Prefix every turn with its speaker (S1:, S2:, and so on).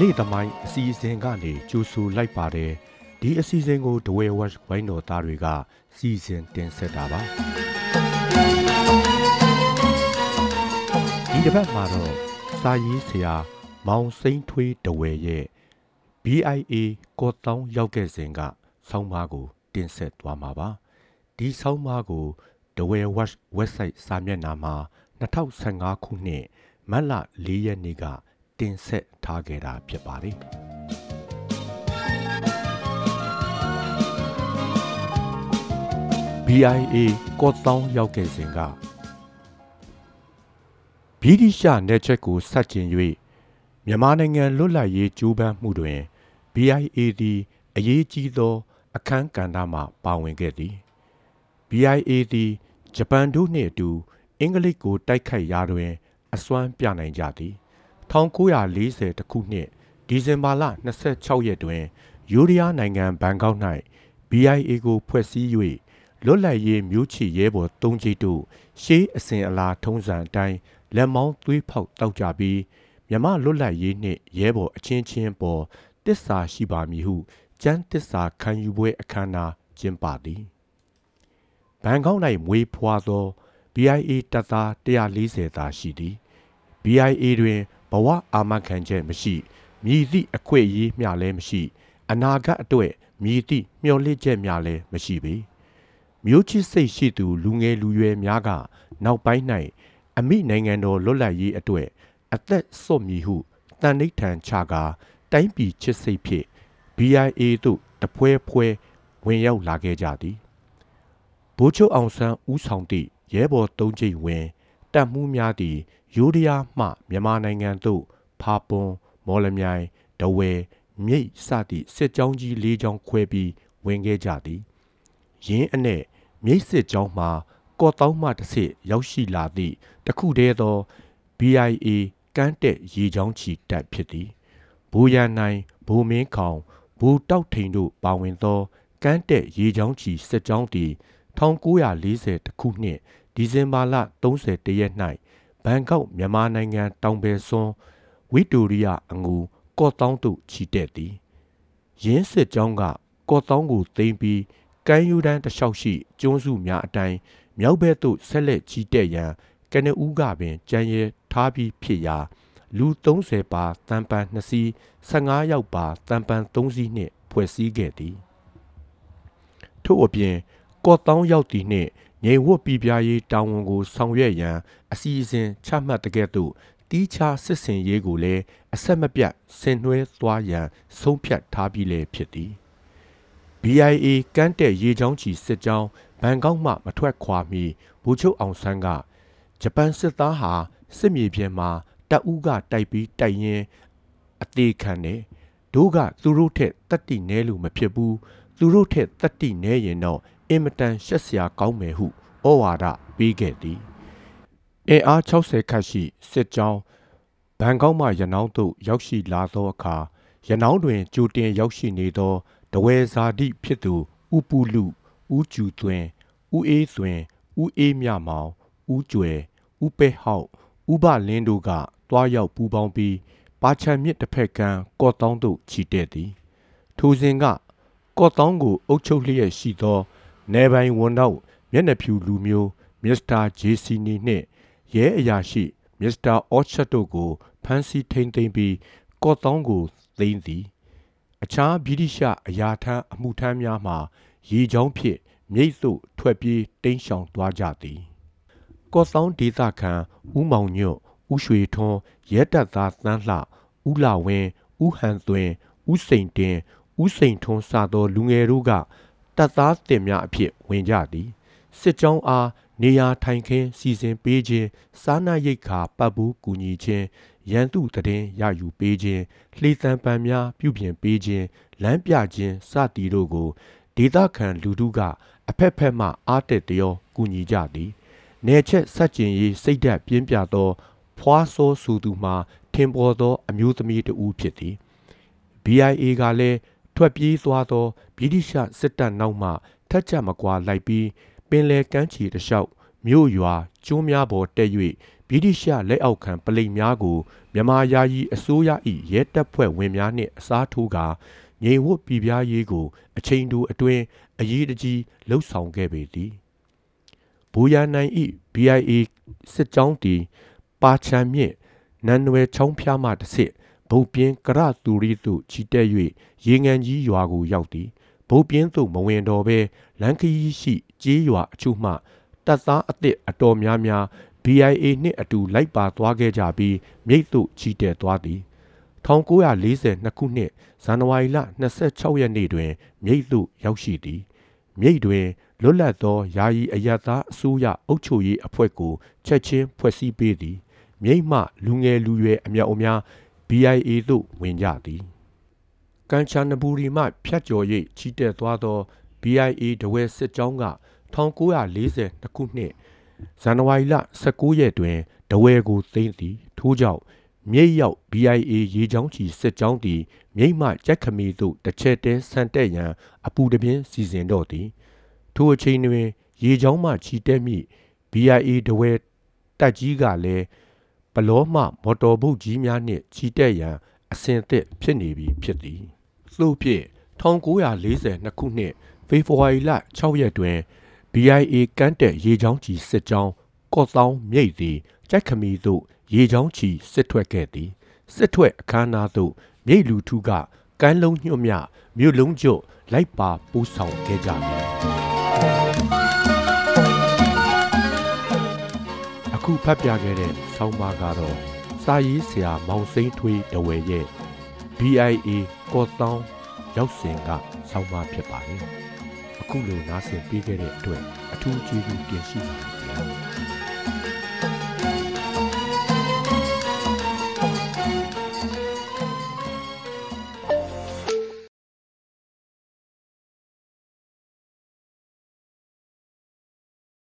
S1: နေ့သမိုင်းအစီအစဉ်ကနေကြိုဆိုလိုက်ပါတယ်ဒီအစီအစဉ်ကိုဒဝဲဝက်ဝိုင်းတော်သားတွေကစီစဉ်တင်ဆက်တာပါဒီတစ်ပတ်မှာတော့စာရေးဆရာမောင်စိမ့်ထွေးဒဝဲရဲ့ BIA ကော့တောင်းရောက်ခဲ့စဉ်ကဆောင်းပါးကို တင်ဆက်သွားမှာပါဒီဆောင်းပါးကိုဒဝဲဝက် website စာမျက်နှာမှာ2015ခုနှစ်မတ်လ4ရက်နေ့က တင်ဆက်ထားခဲ့တာဖြစ်ပါတယ်။ BIA ကော့တောင်းရောက်ခဲ့စဉ်ကဗြိတိရှနယ်ချက်ကိုဆက်ကျင်၍မြန်မာနိုင်ငံလွတ်လပ်ရေးကြိုးပမ်းမှုတွင် BIA သည်အရေးကြီးသော အခန်းကဏ္ဍမှပါဝင်ခဲ့သည် BIA သည်ဂျပန်တို့နှင့်အတူ အင်္ဂလိပ်ကိုတိုက်ခိုက်ရာတွင် အစွမ်းပြနိုင်ကြသည် 1940ခုနှစ်ဒီဇင်ဘာလ26ရက်တွင်ယူရီးယားနိုင်ငံဘန်ကောက်၌ BIA ကိုဖွဲ့စည်း၍လွတ်လပ်ရေးမျိုးချီရဲဘော်၃ကျိတ်တို့ရှေးအစဉ်အလာထုံးစံအတိုင်းလက်မောင်းသွေးဖောက်တောက်ကြပြီးမြမလွတ်လပ်ရေးနှင့်ရဲဘော်အချင်းချင်းပေါ်တစ္ဆာရှိပါမည်ဟုကျမ်းတစ္ဆာခံယူပွဲအခမ်းအနားကျင်းပသည်ဘန်ကောက်၌မွေးဖွားသော BIA တပ်သား140သာရှိသည် BIA တွင် ဘဝအာမခံချက်မရှိမြည်သည့်အခွင့်အရေးမျှလည်းမရှိ အနာဂတ်အတွက်မြည်သည့်မျှော်လင့်ချက်များလည်းမရှိပေမျိုးချစ်စိတ်ရှိသူလူငယ်လူရွယ်များကနောက်ပိုင်း၌အမိနိုင်ငံတော်လွတ်လပ်ရေးအတွက်အသက်စွန့်မည်ဟုတန်ဋိဌာန်ချကာတိုင်းပြည်ချစ်စိတ်ဖြင့် BIA သို့တပွဲဖွဲဝင်ရောက်လာခဲ့ကြသည်ဘိုးချုပ်အောင်ဆန်းဦးဆောင်သည့်ရဲဘော်သုံးကျိတ်ဝင် တပ်မှုများသည် ယိုးဒယားမှမြန်မာနိုင်ငံသို့ဖာပွန်မော်လမြိုင်ဒဝဲမြိတ်စသည့်စစ်ကြောင်းကြီး၄ကြောင်းခွဲပြီးဝင်ခဲ့ကြသည်ရင်းအနဲ့မြိတ်စစ်ကြောင်းမှာကော့တောင်းမှတစ်ဆစ်ရောက်ရှိလာသည့်တခုတည်းသော BIA ကမ်းတက်ရေချောင်းချီတက်ဖြစ်သည်ဘူရန်နိုင်ဘူမင်းခေါင်ဘူတောက်ထိန်တို့ပါဝင်သောကမ်းတက်ရေချောင်းချီစစ်ကြောင်းသည်1940ခုနှစ် ဒီဇင်ဘာလ31ရက်၌ဘန်ကောက်မြန်မာနိုင်ငံတောင်ပယ်စွန်းဝီတိုရီယာအငူကော့တောင်းသို့ချီတက်သည်ရင်းစစ်ကြောင်းကကော့တောင်းကိုသိမ်းပြီးကမ်းယူတန်းတလျှောက်ရှိကျွန်းစုများအတိုင်းမြောက်ဘက်သို့ဆက်လက်ချီတက်ရန်ကနဦးကပင်ကြံရဲထားပြီးဖြစ်ရာလူ30ပါတန်ပန်2စီး15ယောက်ပါတန်ပန်3စီးနှင့်ဖွဲ့စည်းခဲ့သည်ထို့အပြင်ကော့တောင်းရောက်သည့်နှင့် ငြိမ်ဝတ်ပြပြရေးတာဝန်ကိုဆောင်ရွက်ရန်အစီအစဉ်ချမှတ်တဲ့ကဲ့သို့တီးခြားစစ်စင်ရေးကိုလည်းအဆက်မပြတ်ဆင်နွှဲသွားရန်ဆုံးဖြတ်ထားပြီးလည်းဖြစ်သည် BIA ကမ်းတက်ရေချောင်းချီစစ်ကြောင်းဘန်ကောက်မှမထွက်ခွာမီဘူချုပ်အောင်ဆန်းကဂျပန်စစ်သားဟာစစ်မြေပြင်မှာတပ်ဦးကတိုက်ပြီးတိုက်ရင်အသေးခံတယ်တို့ကသူတို့ထက်တက်တိနဲလို့မဖြစ်ဘူးသူတို့ထက်တက်တိနဲရင်တော့ အင်မတန်ရှက်စရာကောင်းမယ်ဟုဩဝါဒပေးခဲ့သည်အင်အား60ခန့်ရှိစစ်ကြောင်းဘန်ကောက်မှရနောင်းသို့ရောက်ရှိလာသောအခါရနောင်းတွင်ကြိုတင်ရောက်ရှိနေသောတဝဲဇာတိဖြစ်သူဥပုလူဥကျူသွင်းဥအေးသွင်းဥအေးမြမောင်ဥကျွယ်ဥပဲဟောက်ဥပလင်းတို့ကတွားရောက်ပူပေါင်းပြီးပါချံမြစ်တစ်ဖက်ကမ်းကော့တောင်းသို့ခြိတက်သည်ထိုစဉ်ကကော့တောင်းကိုအုပ်ချုပ်လျက်ရှိသော နေပိုင်ဝန်တော့မျက်နှာဖြူလူမျိုးမစ္စတာဂျေစီနီနှင့်ရဲအရာရှိမစ္စတာအော့ချက်တို့ကိုဖမ်းဆီးထိန်းသိမ်းပြီးကော့တောင်းကိုသိမ်းသည်အခြားဗြိတိရှအရာထမ်းအမှုထမ်းများမှရေချောင်းဖြင့်မြိတ်သို့ထွက်ပြေးတိမ်းရှောင်သွားကြသည်ကော့တောင်းဒေသခံဦးမောင်ညွတ်ဦးရွှေထွန်းရဲတပ်သားသန်းလှဦးလာဝင်းဦးဟန်သွင်းဦးစိန်တင်ဦးစိန်ထွန်းစသောလူငယ်တို့က တပ်သားတင်များအဖြစ်ဝင်ကြသည်စစ်ကြောင်းအားနေရာထိုင်ခင်းစီစဉ်ပေးခြင်းစားနပ်ရိက္ခာပတ်ဘူးကူညီခြင်းရန်သူတည်ရယူပေးခြင်းလှေတံပံများပြုပြင်ပေးခြင်းလမ်းပြခြင်းစသည်တို့ကိုဒေသခံလူထုကအဖက်ဖက်မှအားတက်တရောကူညီကြသည်နယ်ချက်ဆက်ကျင်ရေးစိတ်ဓာတ်ပြင်းပြသောဖွာစောစုသူမှာထင်ပေါ်သောအမျိုးသမီးတဦးဖြစ်သည် BIA ကလည်း ထွက်ပြေးသွားသောဗြိတိရှစစ်တပ်နောက်မှထက်ချက်မကွာလိုက်ပြီးပင်လယ်ကမ်းခြေတလျှောက်မြို့ရွာကျွန်းများပေါ်တက်၍ဗြိတိရှလက်အောက်ခံပလိတ်များကိုမြန်မာယာယီအစိုးရ၏ရဲတပ်ဖွဲ့ဝင်များနှင့်အစားထိုးကာငြိမ်ဝတ်ပြည်ပြားရေးကို အချိန်တိုအတွင်းအရေးတကြီးလှုပ်ဆောင်ခဲ့ပေသည်ဘူရန်နိုင်၏ BIA စစ်ကြောင်းတီပါချံမြင့်နန်နွယ်ချောင်းဖျားမှတစ်စစ် ဗုတ်ပြင်းကရတူရီသို့ချီတက်၍ရေငန်ကြီးရွာကိုရောက်သည်ဗုတ်ပြင်းသို့မဝင်တော့ဘဲလန်ခီရှိကြေးရွာအချို့မှတပ်သားအသစ်အတော်များများ BIA နှင့်အတူလိုက်ပါသွားခဲ့ကြပြီးမြိတ်သို့ချီတက်သွားသည်1942ခုနှစ်ဇန်နဝါရီလ26ရက်နေ့တွင်မြိတ်သို့ရောက်ရှိသည်မြိတ်တွင်လွတ်လပ်သောယာယီအယက်သားအစိုးရအုပ်ချုပ်ရေးအဖွဲ့ကိုချက်ချင်းဖွဲ့စည်းပေးသည်မြိတ်မှလူငယ်လူရွယ်အမြောက်အများ BIA သို့ဝင်ကြသည်ကန်ချာနဘူရီမှဖြတ်ကျော်၍ချီတက်သွားသော BIA တဝဲစစ်ကြောင်းက1942ခုနှစ်ဇန်နဝါရီလ19ရက်တွင်တဝဲကိုသိမ်းသည်ထို့ကြောင့်မြိတ်ရောက် BIA ရေချောင်းချီစစ်ကြောင်းသည်မြိတ်မှကြက်ခမီသို့တစ်ချက်တည်းဆန်တက်ရန်အပူတပြင်းစီစဉ်တော့သည်ထိုအချိန်တွင် ရေချောင်းမှချီတက်မိ BIA တဝဲတက်ကြီးကလည်း ပလောမှမော်တော်ဘုတ်ကြီးများနှင့်ချီတက်ရန်အဆင်သင့်ဖြစ်နေပြီဖြစ်သည်သို့ဖြင့်1942ခုနှစ်ဖေဖော်ဝါရီလ6ရက်တွင် BIA ကမ်းတက်ရေချောင်းချီစစ်ကြောင်းကော့တောင်းမြိတ်သည်ကြက်ခမီသို့ရေချောင်းချီစစ်ထွက်ခဲ့သည်စစ်ထွက်အခမ်းအနားသို့မြိတ်လူထုကကမ်းလုံးညွတ်မြမြို့လုံးကျွတ်လိုက်ပါပူးဆောင်ခဲ့ကြသည် ခုဖတ်ပြခဲ့တဲ့ဆောင်းပါးကတော့စာရေးဆရာမောင်စိမ့်ထွေးတဝဲရဲ့ BIA ကော့တောင်းရောက်စဉ်ကဆောင်းပါးဖြစ်ပါတယ်အခုလိုနားဆင်ပေးခဲ့တဲ့အတွက်အထူးကျေးဇူးတင်ရှိပါတယ်ခင်ဗျာ